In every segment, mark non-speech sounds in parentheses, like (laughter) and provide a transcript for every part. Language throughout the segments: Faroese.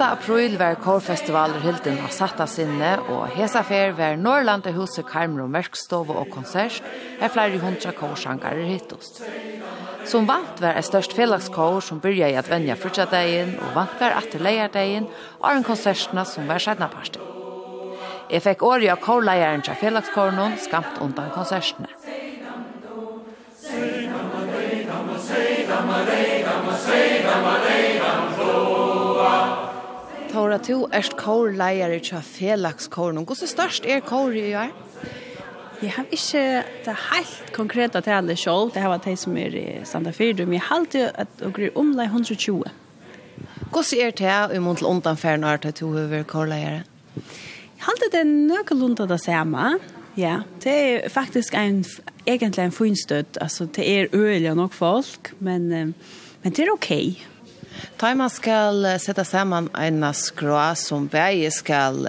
8. april var Kårfestivaler hilden av satta sinne, og hesafer var Norrlandet huset karmer og merkstov og konsert, er flere hundra kårsangarer hittost. Som vant var er størst fellagskår som byrja i at vennja frutjadegin og vankar atter leierdegin og er en konsertna som var sædnaparsten. Jeg fikk året av kårleieren til fellagskåren skamt undan konsertene. Dora, du er kårleier i felagskåren. Hvordan størst er kår i år? Jeg har ikke det helt konkrete tallet selv. Det har vært de som er i Santa Fyrdu, Men jeg har alltid at det er omlai 120. Hvordan er det i mån til undanferden er det du er kårleier? Jeg har alltid det nøkkelundet det samme. Ja, det er faktisk en, egentlig en funstøtt. Altså, det er øyelig nok folk, men, men det er okej. Okay. Da man skal sette sammen en skrå som begge skal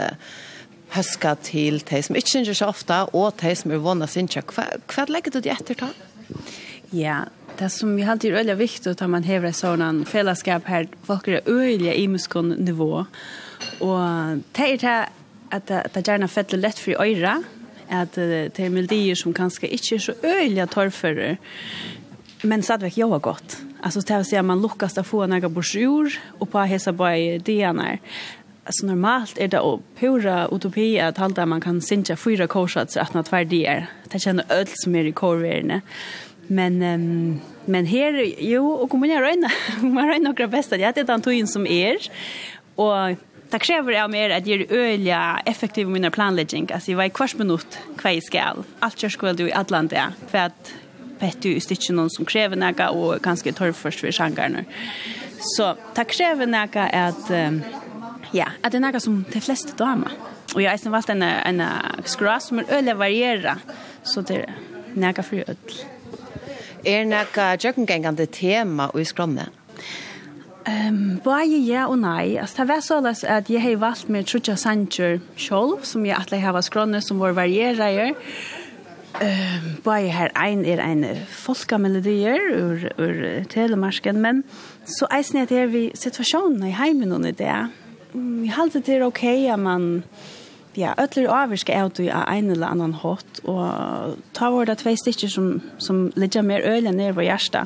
huske til de som ikke synes så ofte, og de som er vunnet synger. Hva, hva legger du det etter da? Ja, det som vi alltid er veldig viktig at man hever en sånn fellesskap her, folk er øyelig i muskon nivå, og det er det at det gjerne fettler lett for øyre, at det er melodier som kanskje ikke er så øyelig torfører, Men så hade jag har gått. Alltså det här ser man lockas att få några broschyr och på hesa bara idéerna. Alltså normalt är det och pura utopi att halda man kan synja fyra korsats att något värdier. Det känner öll som är i korverne. Men um, men här jo och kommer jag röna. (laughs) Man röna några bästa. Jag hade den tog som er. Och det kräver av mer att göra öliga effektiva mina planläggning. Alltså i varje kvarts minut kvar i skall. Allt jag skulle i Atlantia. för att petter ju stitchen någon som kräver några och kanske tar först för genren. Så det kräver några att ja, att det är några som de flesta damer. Och jag har valt en en skra som är öle variera så det är några för öll. Är några jökengängande tema och i skromne? Ehm, um, både ja og nei. Altså, det var så løs at jeg har valgt med Trudja Sanger selv, som jeg atler har skrånne, som var varierer. Uh, bare her ein er ein folkamelodier ur, ur telemarken, men så eisen er det vi situasjonen i heimen under det. Vi halte det er ok at man ja, ötler avvirka er du av en eller annan hot, og ta vår det tvei stikker som, som ligger mer ølen ned på hjärsta,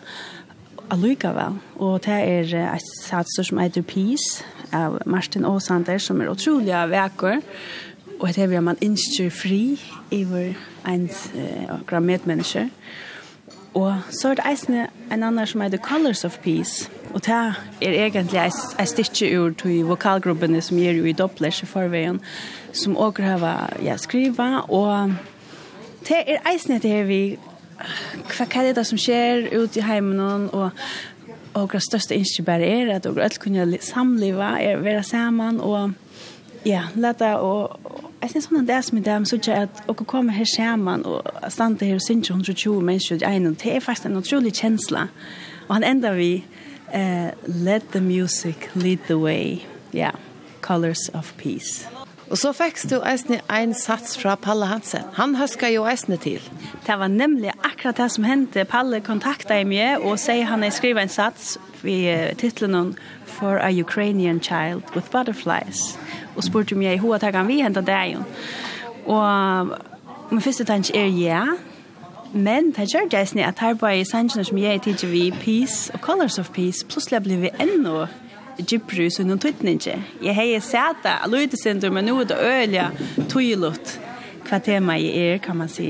allikevel. Og det er et satser som heter Peace, av Martin Åsander, som er utrolig vekker, og det er man innskjer fri iver ens uh, grammetmennesker. Og så er det eisne en annen som er The Colors of Peace, og det er egentlig en styrke ur til vokalgruppene som gjør jo i Dopplers i forveien, som også har ja, skriva, og det er eisne det vi hva er det som skjer ute i heimen og og det største innskje bare er at dere alle kunne samliva, er, være sammen og Ja, lata og jeg synes sånn at det er som i dem, så ikke at å komme her sammen og stande her og synes 120 mennesker i egen, det er faktisk en utrolig kjensla. Og han enda vi, uh, let the music lead the way, ja, yeah. colors of peace. Og så fikk du eisne en sats fra Palle Hansen. Han høska jo eisne til. Det var nemlig akkurat det som hendte. Palle kontakta i meg og sier han er skrivet en sats i titlen For a Ukrainian Child with Butterflies og spurte om jeg hva tar kan vi hente deg. Og min første tanke er ja, men det gjør det snitt at her bare i sangene som jeg tidser vi Peace og Colors of Peace, plutselig blir vi enda gypru så noen tøytninger. Jeg har sett det, løyde sender, men nå er det øyelig tøylet hva tema jeg er, kan man si.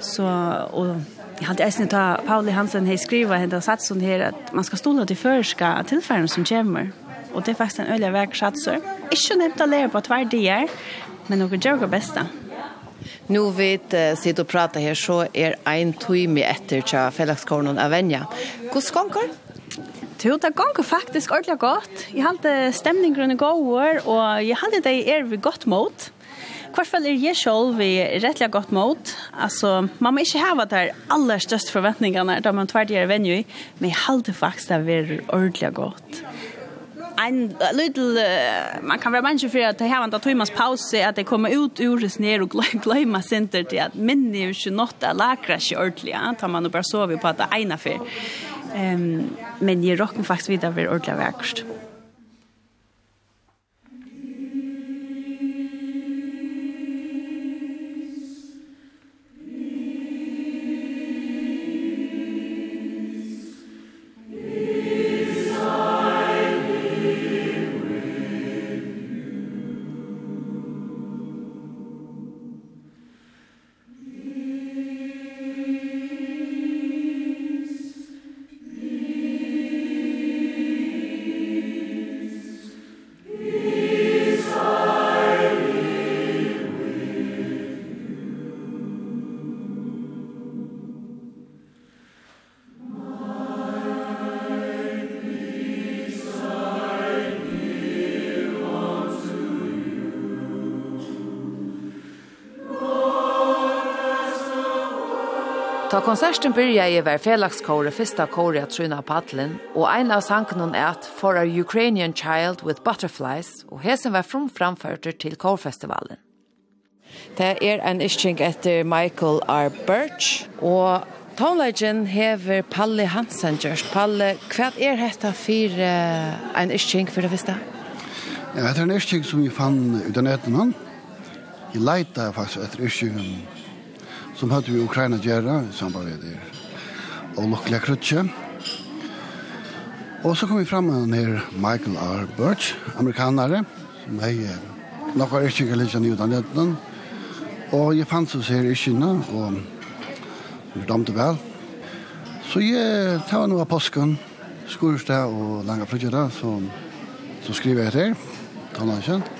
Så, og jeg hadde eisen ta Pauli Hansen har skrivet henne og satt sånn her at man skal stole til førska tilfæren som kommer. Og det er faktisk en øyelig vekk satser. Ikke nevnt å lære på hver dier, men noe gjør det beste. Nå vet uh, sitt og prata her, så er ein tøyme etter til fellagskåren av Venja. Hvordan ganger? Jo, det ganger faktisk ordentlig godt. Jeg hadde stemningen går, og jeg hadde det er vi godt mot. Hvert fall er jeg selv vi rettelig godt mot. Altså, man må ikke hava der aller største forventningene da man tverdgjør venner i, men jeg hadde faktisk det er ordentlig godt en little uh, man kan vara människa för att här vänta Thomas paus att det kommer ut ur (laughs) det ner och glömma center till att minne ju inte något att lagra sig ordentligt att man bara sover på att det ena för ehm men jag rockar faktiskt vidare för ordentligt verkst. Ta konserten byrja i var felagskåre fyrsta kåre at truna paddelen, og ein av sanken er at For a Ukrainian Child with Butterflies, og hesen var from framførter til kårfestivalen. Det er en isching etter Michael R. Birch, og Tonleggen hever Palle Hansen gjørst. Palle, hva er dette for uh, en isching for det første? Ja, det er en isching som vi fann uten etter han. Jeg leita faktisk etter ischingen som hadde vi Ukraina gjerra i samband med det. Og lukkelig krutje. Og så kom vi fram med her Michael R. Birch, amerikanare, som hei nokka erkikker litt kjenni utan. Og jeg fanns oss her i Kina, og vi damte vel. Så jeg tar noe av påsken, skurstad og langa frutjera, så, så skriver jeg til, taler han kjent.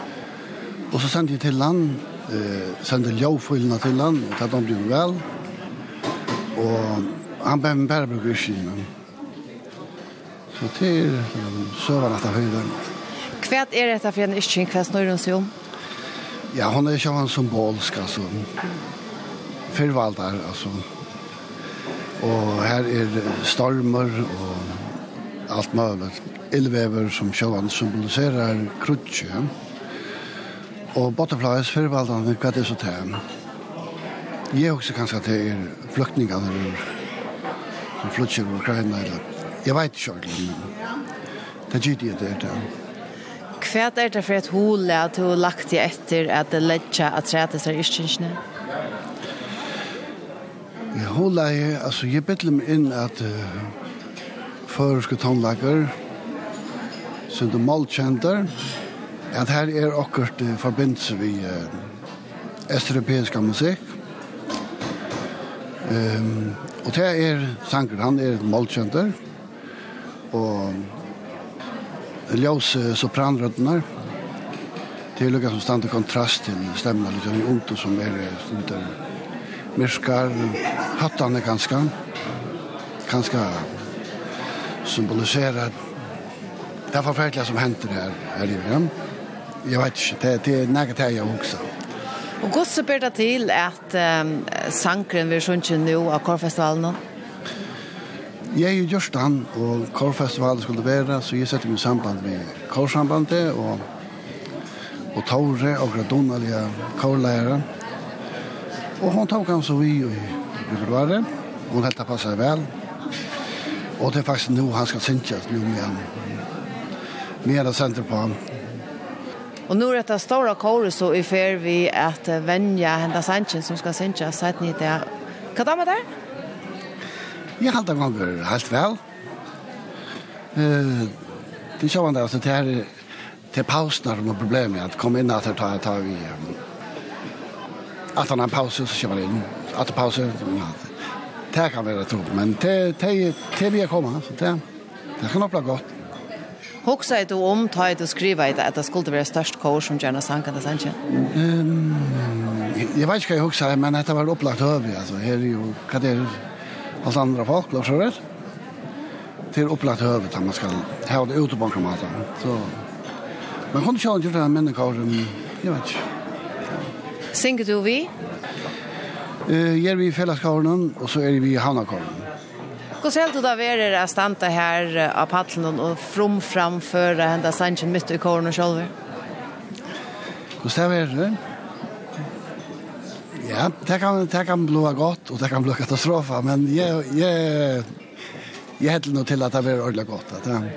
Og så sendte jeg til land eh, sendte ljófylna til han, og tatt om det vel. Og han bare bare bruker skina. Så til søvann etter høyden. Hva er detta för en iskin? Hva snurrer hun om? Ja, hon är ju en symbolsk alltså. Förvaltar alltså. Och här är stormar och allt möjligt. Elvever som själva symboliserar Ja. Og butterflies förvaldan hva det så til. Jeg også kanskje at det er flyktingar som flytter over Ukraina eller jeg vet ikke ordentlig, men det er gitt det er det. Hva er det for et hole at du har lagt deg etter at det ledger at det er ikke Jeg hole er, altså jeg bedler meg inn at uh, førerske tannlager, som du målkjenter, at her er akkurat uh, forbindelse vi uh, østeuropeiska musikk. Um, og det er sanger, han er målkjenter, og ljøs uh, sopranrødner, det er lukket som stand i kontrast til stemmen litt i unto som er stunder myrskar, hattane ganska, ganska symboliserar det forferdelige som henter her, her i Vrem jeg vet ikke, det, det är något här jag också. Och gott så ber det till att um, sankren vil sjunke nå av Korfestivalen? Jeg er ju just han och Korfestivalen skulle vara så jeg setter mig i samband med Kårsambandet, och och Tore och Gradonalia korlärare. Och hon tok han så vi i februari. Hon helt passade väl. Och det er faktiskt nu han ska synkas nå med han. Mera center på han Og nu er det stora kåret så i fer vi att vänja hända sanchen som ska synka så ni det. da med det? Jeg halte en gånger helt väl. Eh det er sånn at det här til pausen när de problem med att komma in att ta ta vi att han har paus så kör inn in att paus ja. Det kan være tro men det det det vi kommer så det det kan bli gott. Hoxa du om ta det skriva i det att det skulle være størst kurs som gjerne Sankan det sanche. Um, jeg vet ikke hva jeg hoxa men dette var opplagt över altså. Her er jo hva det er alt andre folk lov så rätt. Till opplagt över att man skal ha det ute på kromat så man kunde ju inte göra men kvar jag vet inte. Synger du vi? Eh, jag är vi i fällskåren och så är vi i Hannakåren. Hur ser du då vi är där stanta här av paddeln och from framför ända sanchen mitt i kåren och själva? Hur ser vi det? Ja, det kan det kan bli gott och det kan bli katastrofa, men jag jag jag heter nog till att det blir ordentligt gott att det.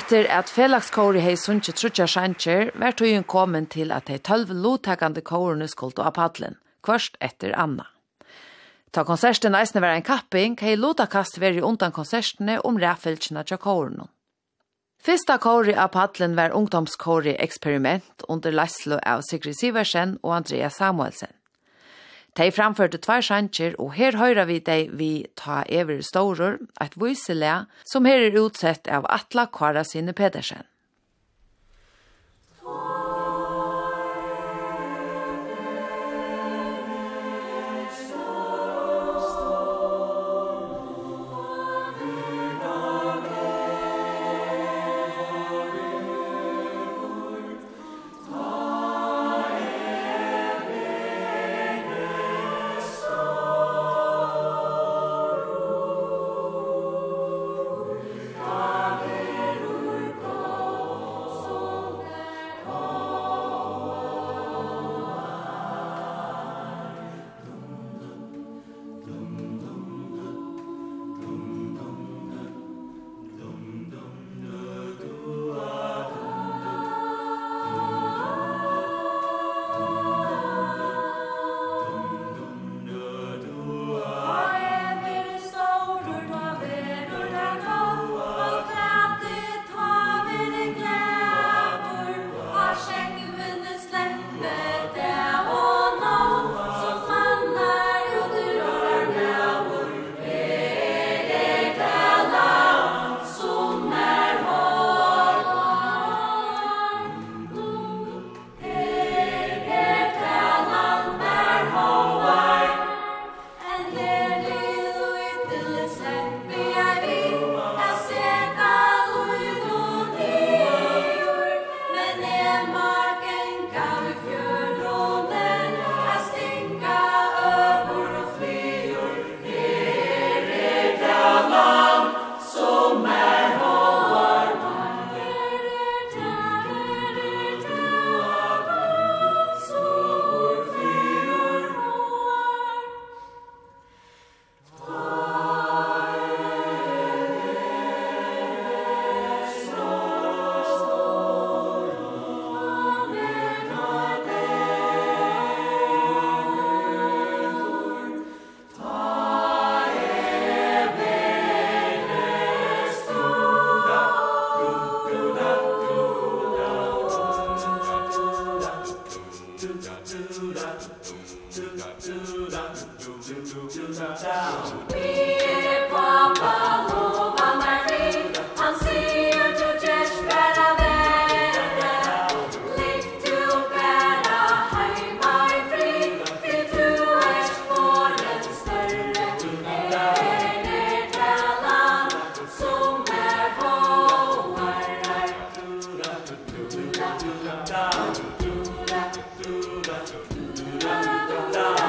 Etter at felagskåre hei sunnkje trutja sjansjer, var tøyen kommet til at hei tølv lotakande kårene skulle av paddelen, kvørst etter Anna. Ta konserten eisne var en kapping, hei lotakast i undan konsertene om ræfelkina tja kårene. Fyrsta kåre av padlen var ungdomskåre eksperiment under Laslo av Sigrid Siversen og Andrea Samuelsen. De framførte tvær sjanger, og her høyrer vi deg vi ta ever stårer, et viselæ, som her er utsett av Atla Kara Sine Pedersen. down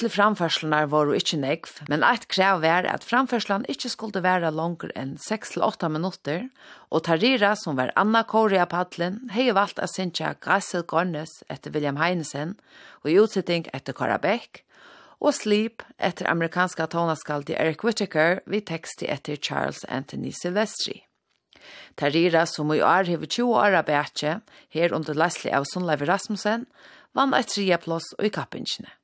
til framførslene var jo ikke negv, men et krev var at framførslene ikke skulle være langer enn 6-8 minutter, og Tarira, som var Anna Korea padlen, har valgt å synja Gassel Gornes etter William Heinesen, og i utsetting etter Kara Beck, og Sleep etter amerikanska i Eric Whittaker vi tekst etter Charles Anthony Silvestri. Tarira, som i år har 20 år av her under Leslie av Sunleiv Rasmussen, vann et tria plås i kappingene.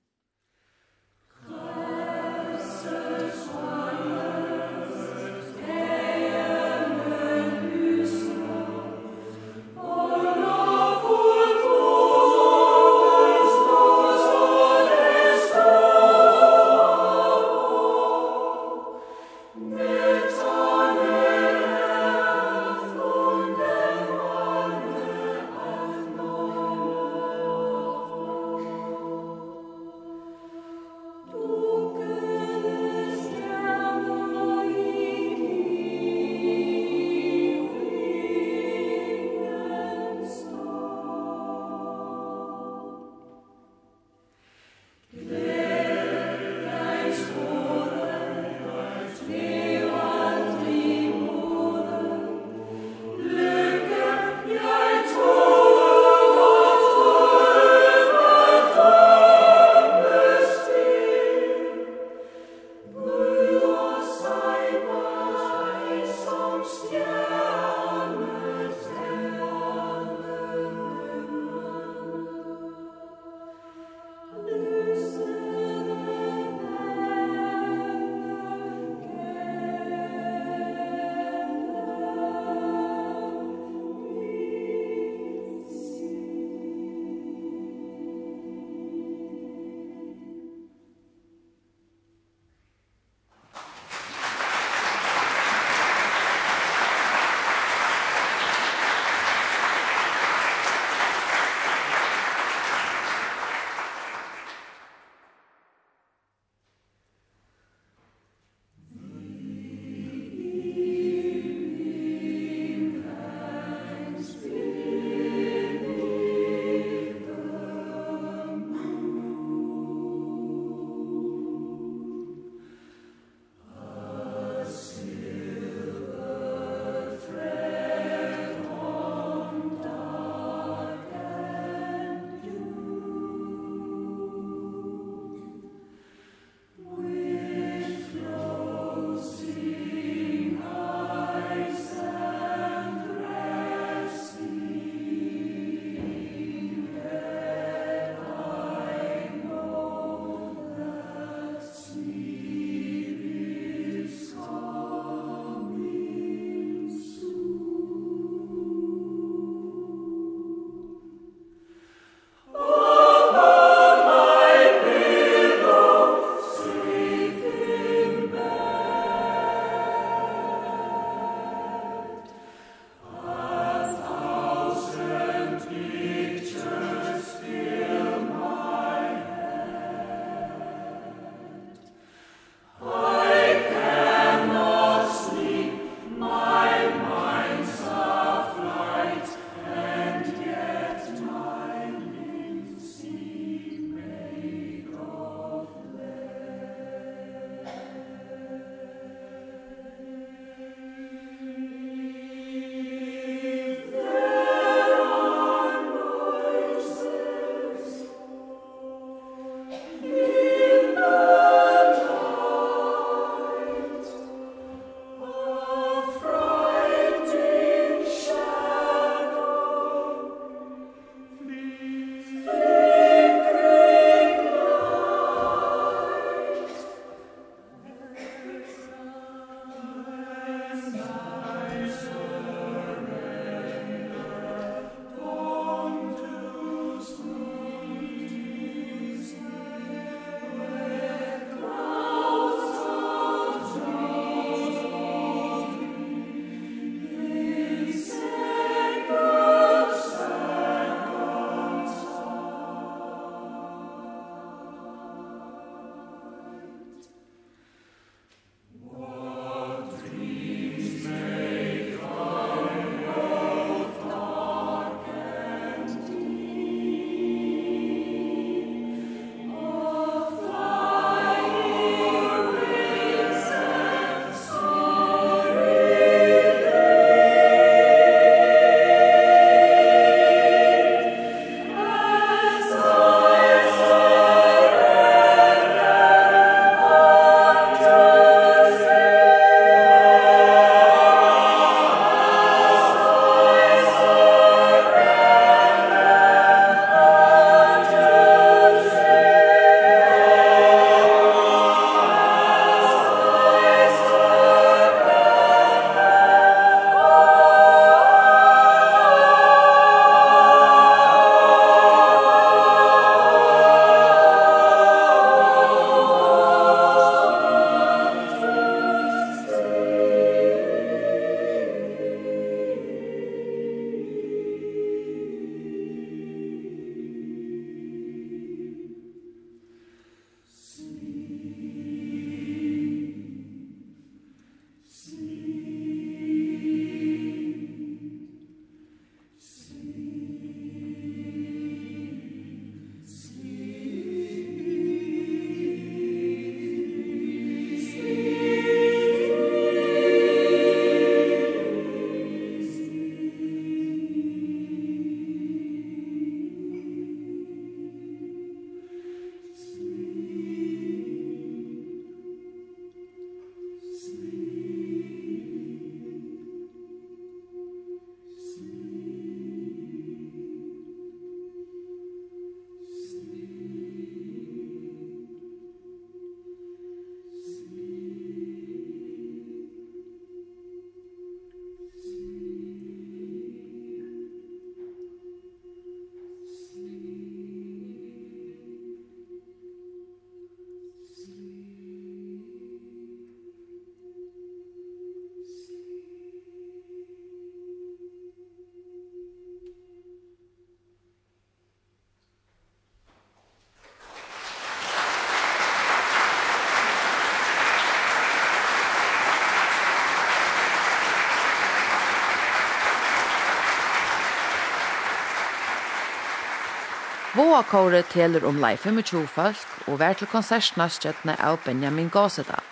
Våa kåre teler om lei 25 folk og vær til konsertene stjøttene av Benjamin Gåseda.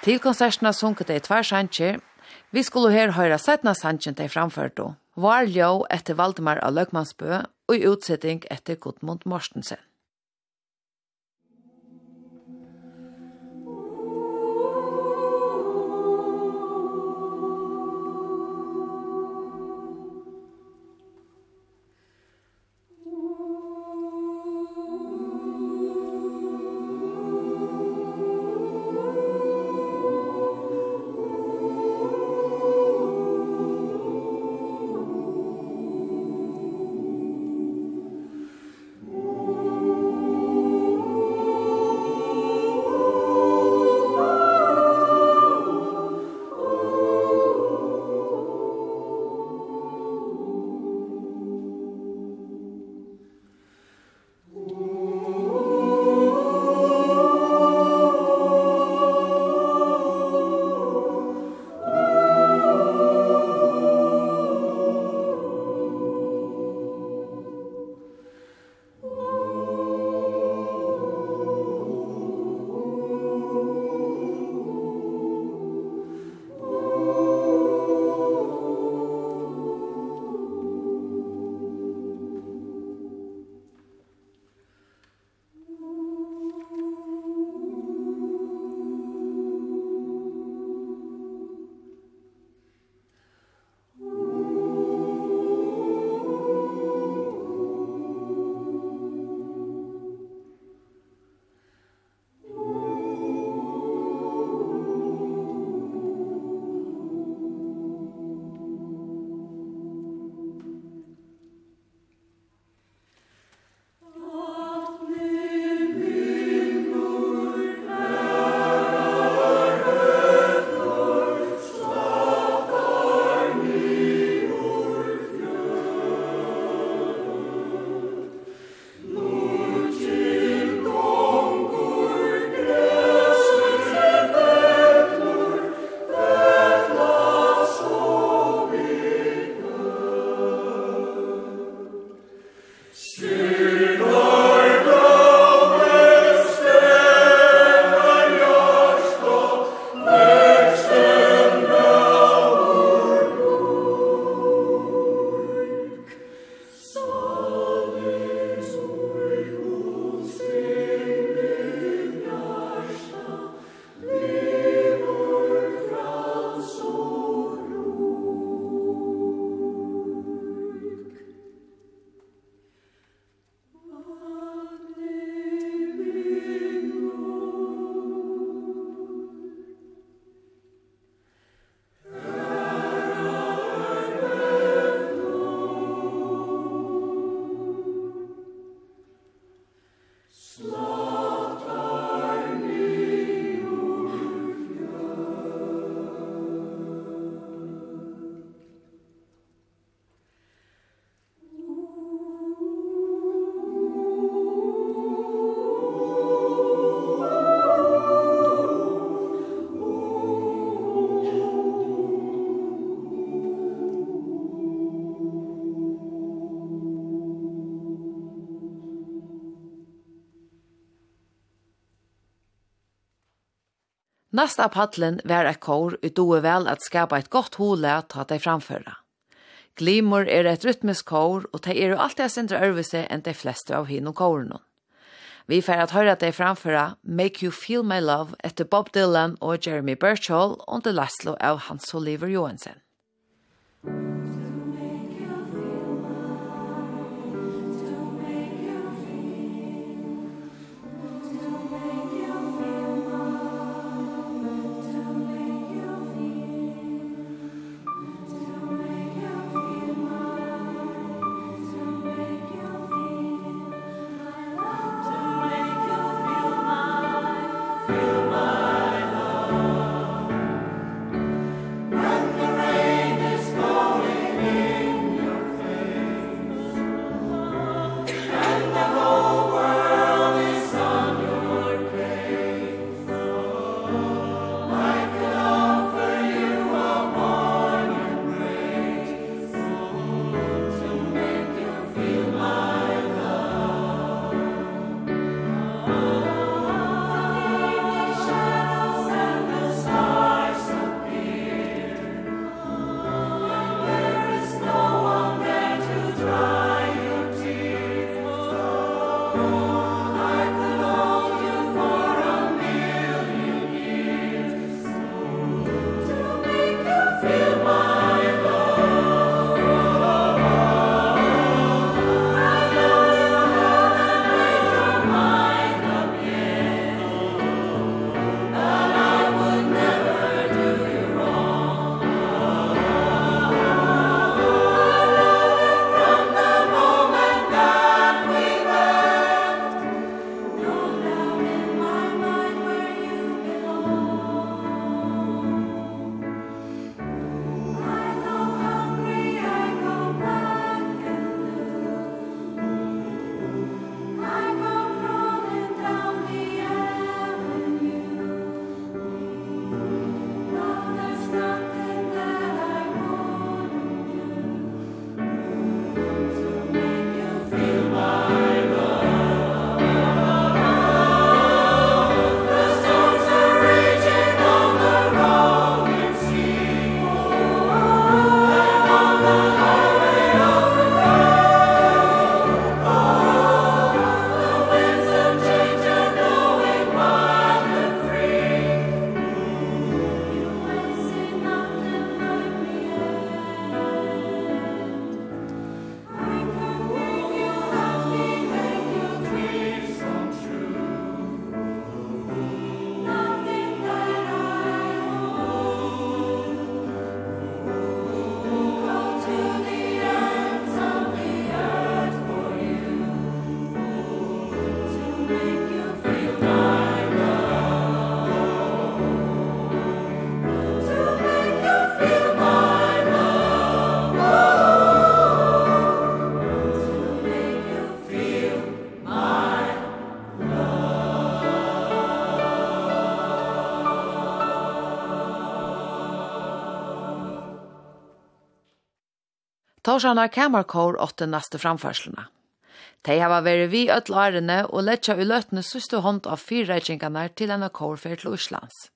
Til konsertene sunket det i tvær sanger. Vi skulle her høre settene sangen de framførte. Var ljå etter Valdemar av Løgmansbø og utsetting etter Gudmund Morstensen. Nasta av paddelen var et kår ut doe vel at skapa et godt hole ta deg framføra. Glimor er et rytmisk kår, og de er jo alltid sindre øvelse enn de fleste av hinn og. Vi får at høre deg framføra Make You Feel My Love etter Bob Dylan og Jeremy Birchall under Laszlo av Hans Oliver Johansen. Torsjana Kamerkår åtte neste framførslene. De har vært vi ødel årene og seg i løtene søste hånd av fyrreikingene til en kårfer til Oslands.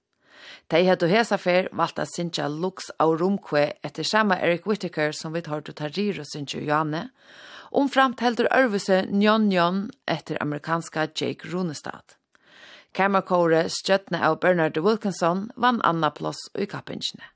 De har til hesafer valgt å synge Lux av Romkve etter samme Erik Whittaker som vi tar til Tariro synge Johanne, omframt heldur Ørvese Njon Njon etter amerikanska Jake Runestad. Kamerkåret støttene av Bernard Wilkinson vann Anna Ploss i kappingene.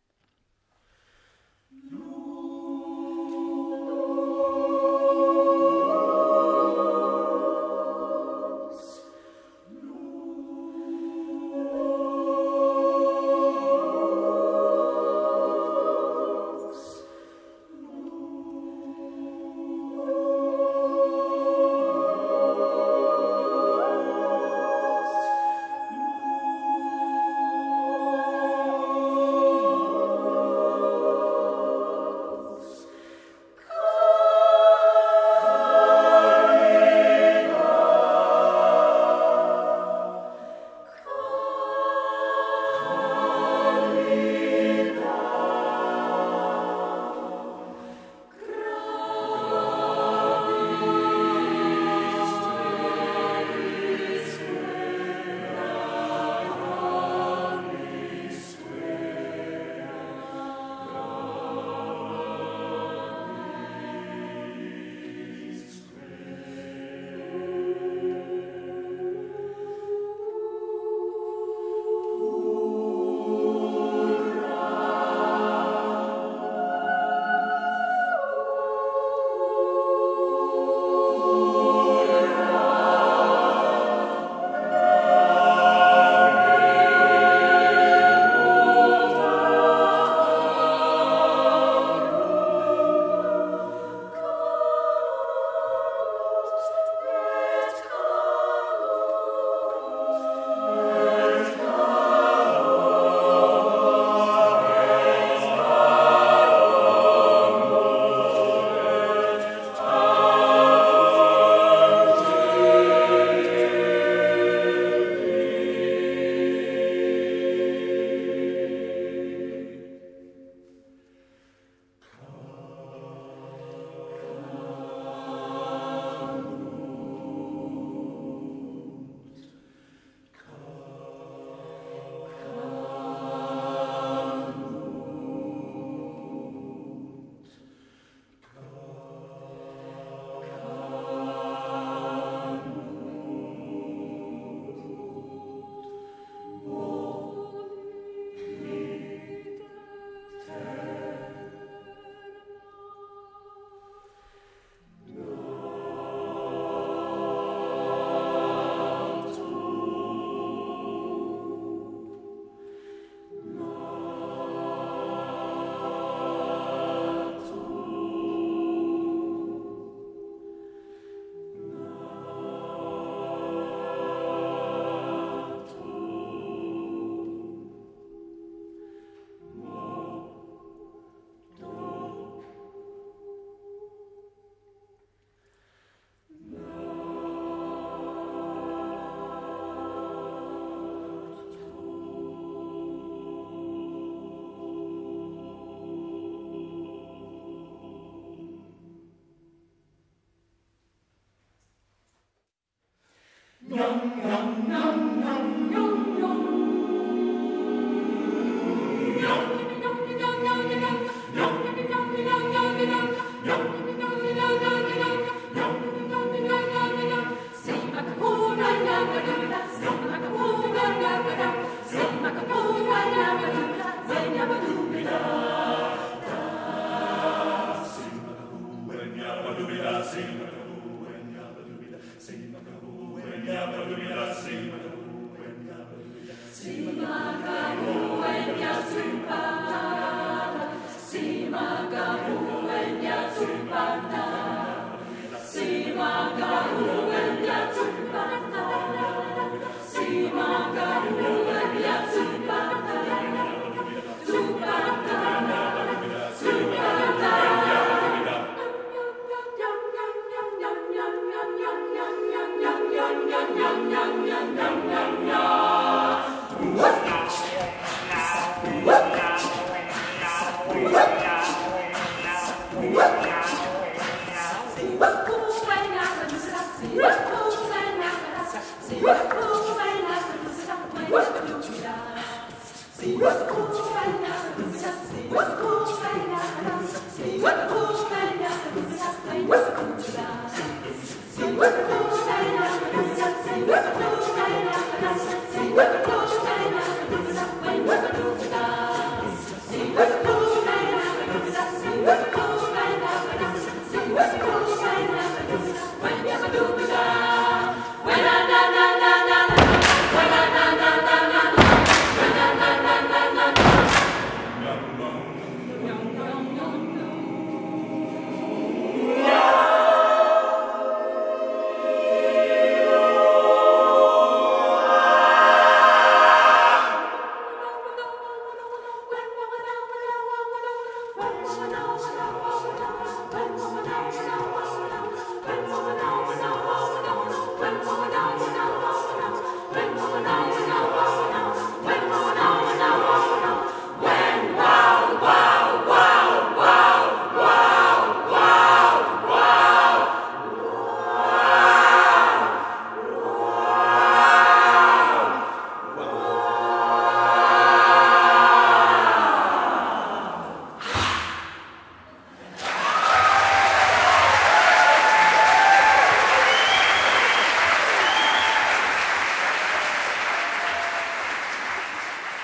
Banda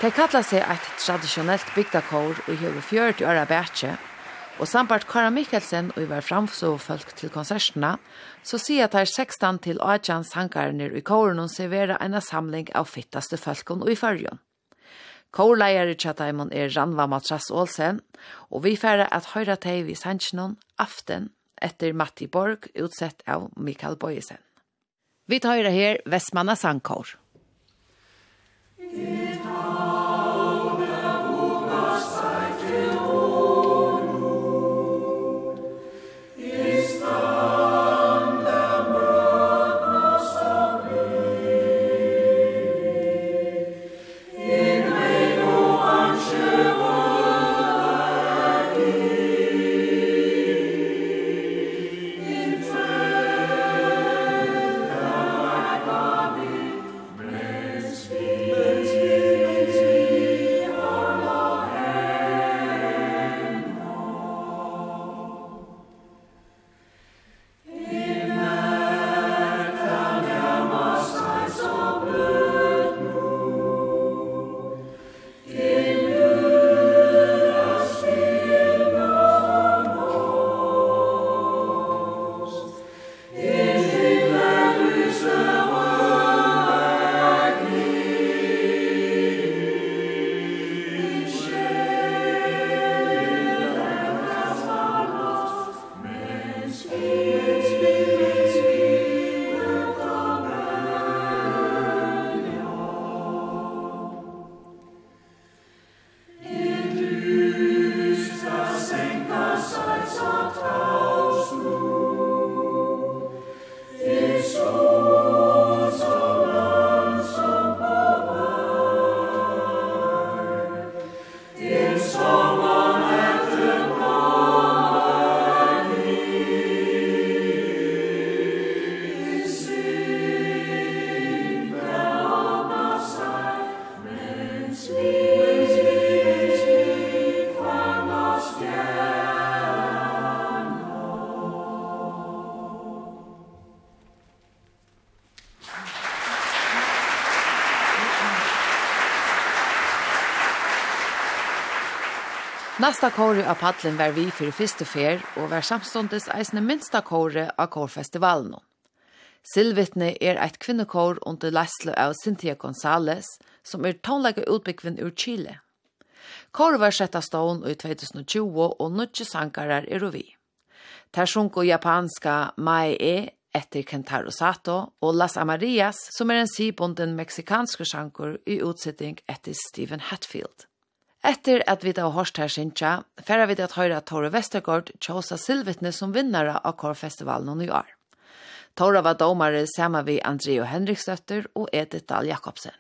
Det kallar seg eit tradisjonelt bygdakår og hever 40 øra bætje, og sambart Kara Mikkelsen og iver framsåfolk til konsertene, så sier at her 16 til 18 sankarner i kåren og serverer en samling av fittaste folken og i fyrjon. Kårleier i Tjataimon er Ranva Matras Olsen, og vi færre at høyra teg vi sannsjonen aften etter Matti Borg, utsett av Mikael Bøyesen. Vi tar her Vestmanna Sankår. Gud Nasta kåre av paddelen var vi for første fer, og var samståndes eisende minsta kåre av kårfestivalen. Silvittne er eit kvinnekår under Leslo av Cynthia Gonzales, som er tonlega utbyggvin ur Chile. Kåre var setta stån i 2020, og nødje sankarar er vi. Ter sjunko japanska Mai E etter Kentaro Sato, og Las Amarias, som er en sibonden meksikanske sjankur i utsetting etter Stephen Hatfield. Etter at vi har hørt her sinja, færre vi at høyre at Tore Vestergaard tjåsa Silvittne som vinnare av Kårfestivalen i år. Tore var domare sammen vi Andreo Henriksdøtter og Edith Dahl Jakobsen.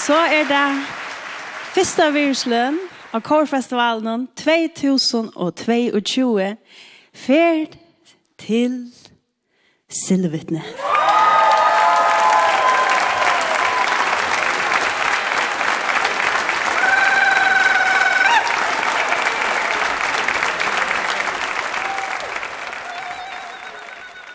så er det første virsløn av Kårfestivalen 2022 ferd til Silvetne.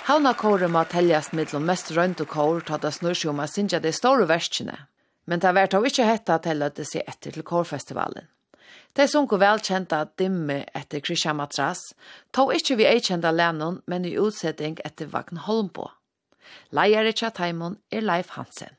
Havna kåren må telljast mellom mest rønt og kår, tatt seg om å synge de store verskene. Men det vært av ikke hette at jeg lødde seg etter til kårfestivalen. De sunko velkjente dimme etter Christian Matras, tog ikke vi eikjenta lennon, men i utsetting etter Vagn Holmbo. Leier ikke Taimon er Leif Hansen.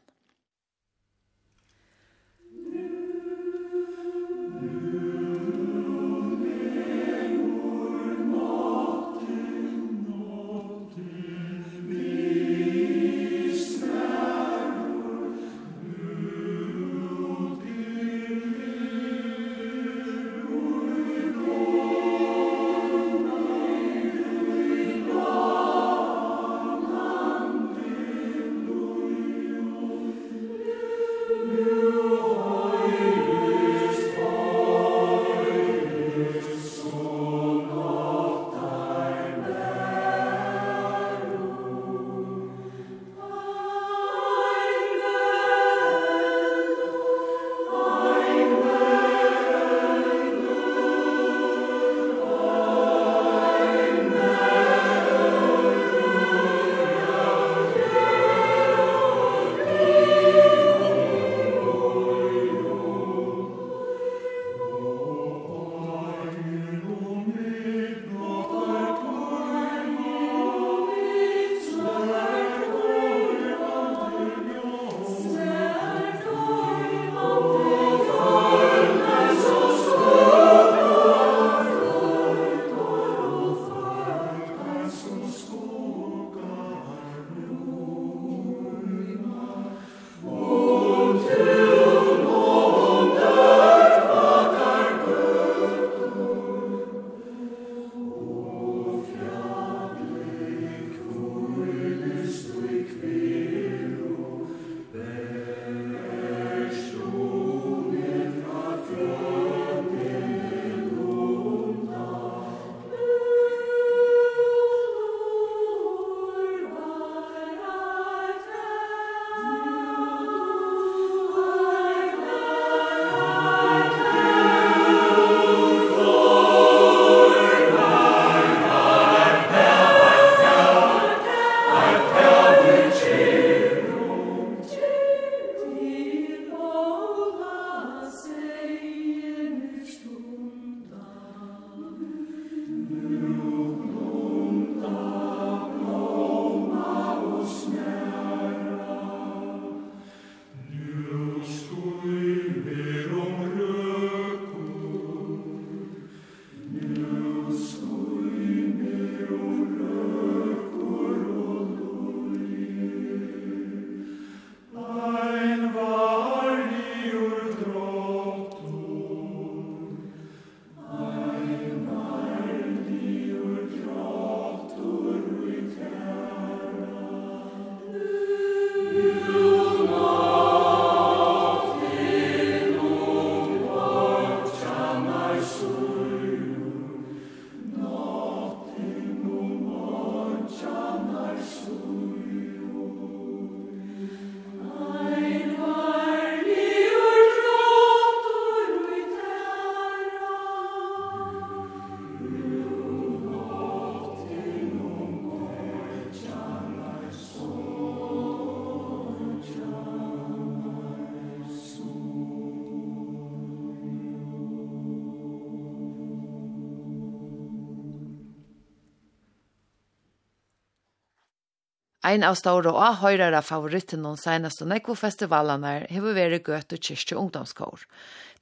Ein av store og høyrere favoritten noen seneste nekvofestivalene har vært gøt og kyrkje ungdomskår.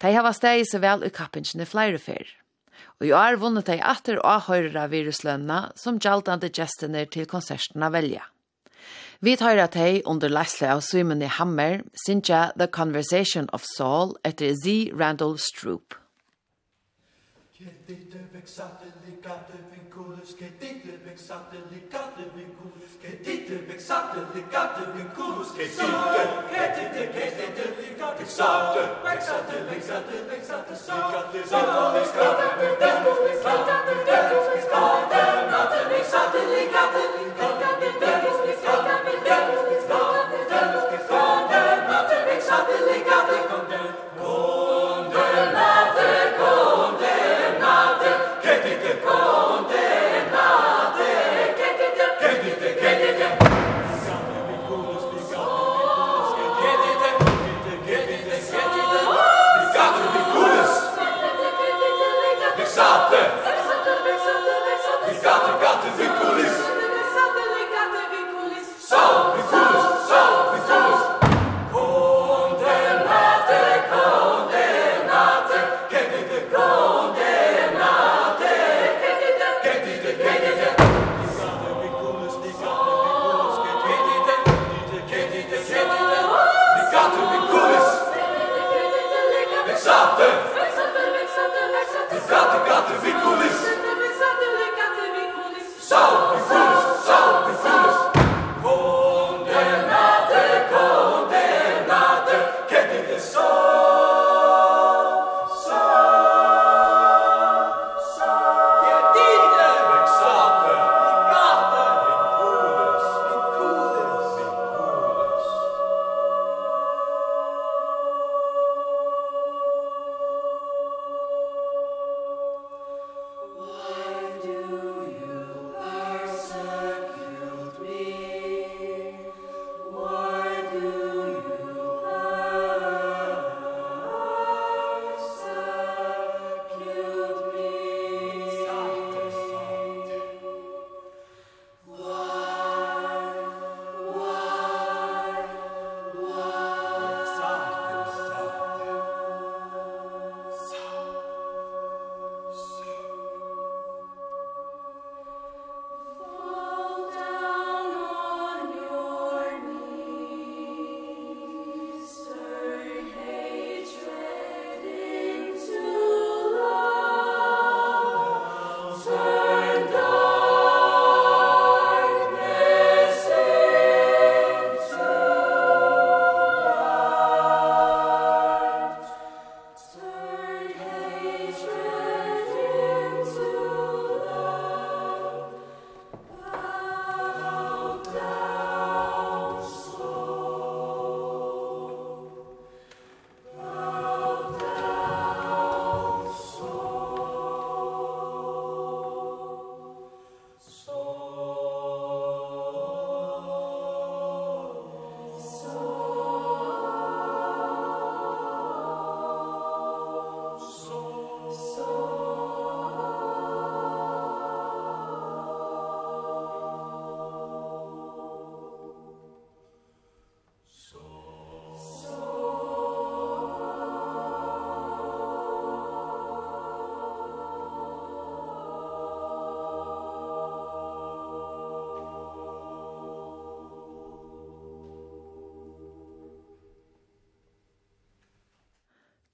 De har steg så vel i kappingen i flere fyr. Og i år vunnet de atter og høyrere viruslønene som gjaltande gestene til konsertene velja. Vi tar at de under lesle av Simon i Hammer, Sinja The Conversation of Saul etter Z. Randall Stroop. Kredite växate ligate vinkulus Kredite växate ligate vinkulus Kredite växate ligate vinkulus Kredite Kredite kredite ligate Växate Växate växate växate så Vinkulus kredite vinkulus Kredite vinkulus Kredite Växate ligate Kredite vinkulus Kredite vinkulus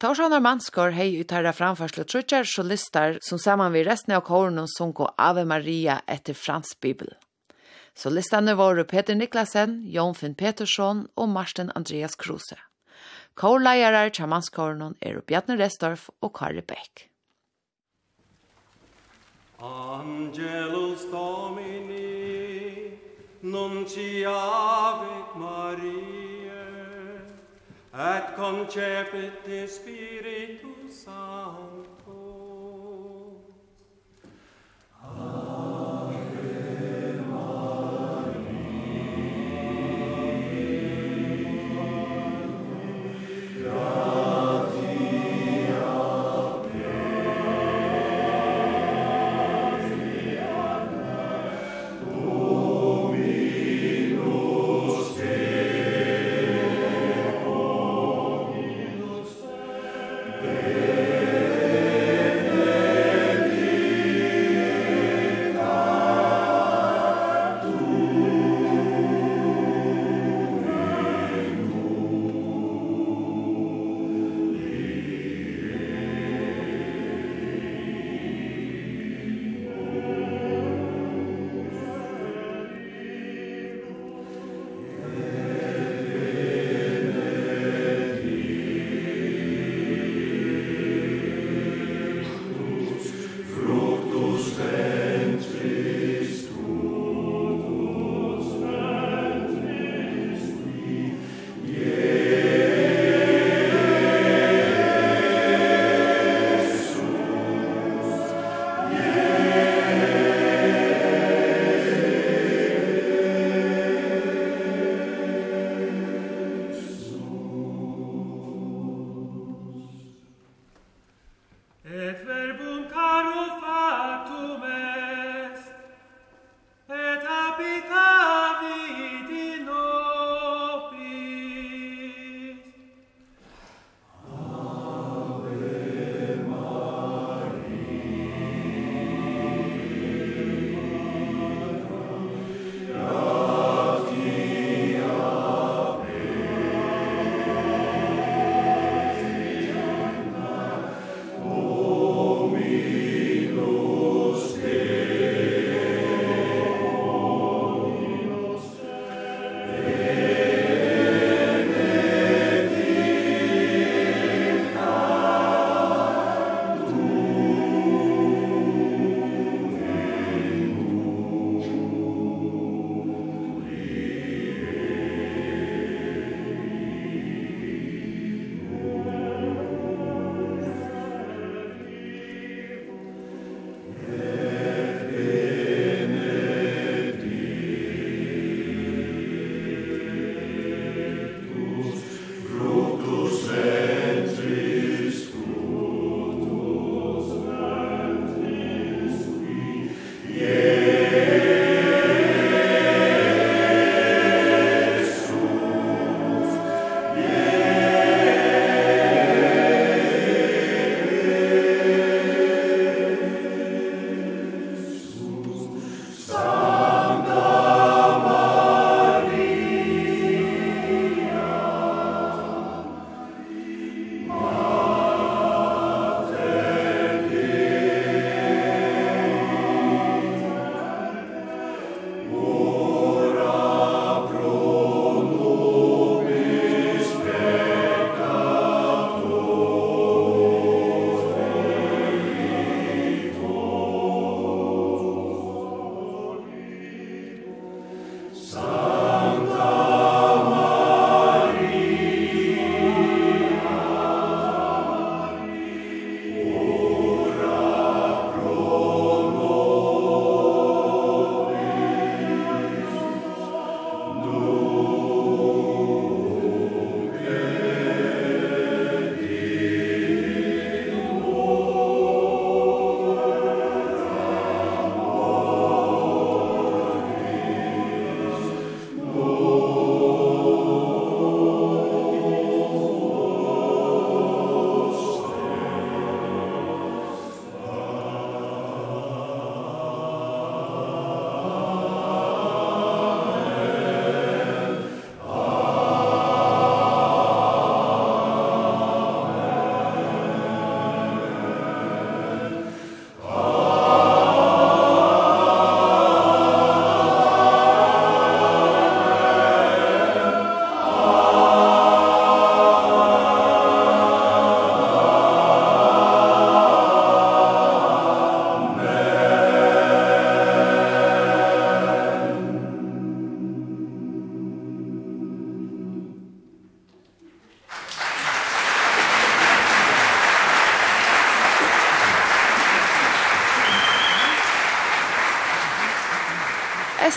Torsanar Manskor hei i tarra framførsla trutjar solistar som saman vi resten av kåren som Ave Maria etter Frans Bibel. Solistane var Peter Niklasen, Jon Finn Petersson og Marsten Andreas Kruse. Kårleirar tja Manskåren er Bjarne Restorff og Kari Beck. Angelus Domini, nunciavit Maria, et concepit Spiritus Sanctus.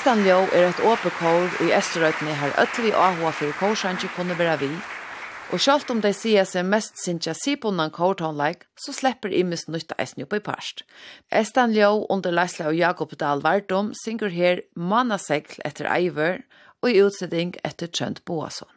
Kristan Ljó er et åpe kår i Esterøytene her øtli ahoa for kårsangi kunne være vi. Og sjalt om de sier seg mest sinja sipunan kårtonleik, så slipper imes nytta eisen oppe i parst. Estan Ljó under Leisla og Jakob Dahl Vardom synger her Manasegl etter Eiver og i utsetting etter Trønt Boasson.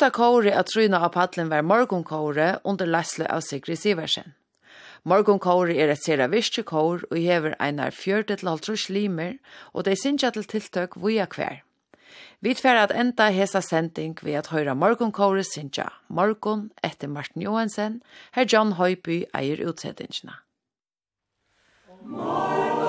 Fyrsta kåre at tryna av paddelen var morgonkåre under Lasle av Sigrid Siversen. Morgonkåre er et sera virkje kår og hever einar 40-50 limer, og dei sinja til tiltøk via hver. Vi tver at enda hesa sending ved at høyra morgonkåre sinja morgon etter Martin Johansen, her John Høyby eier utsettingsna. Morgon!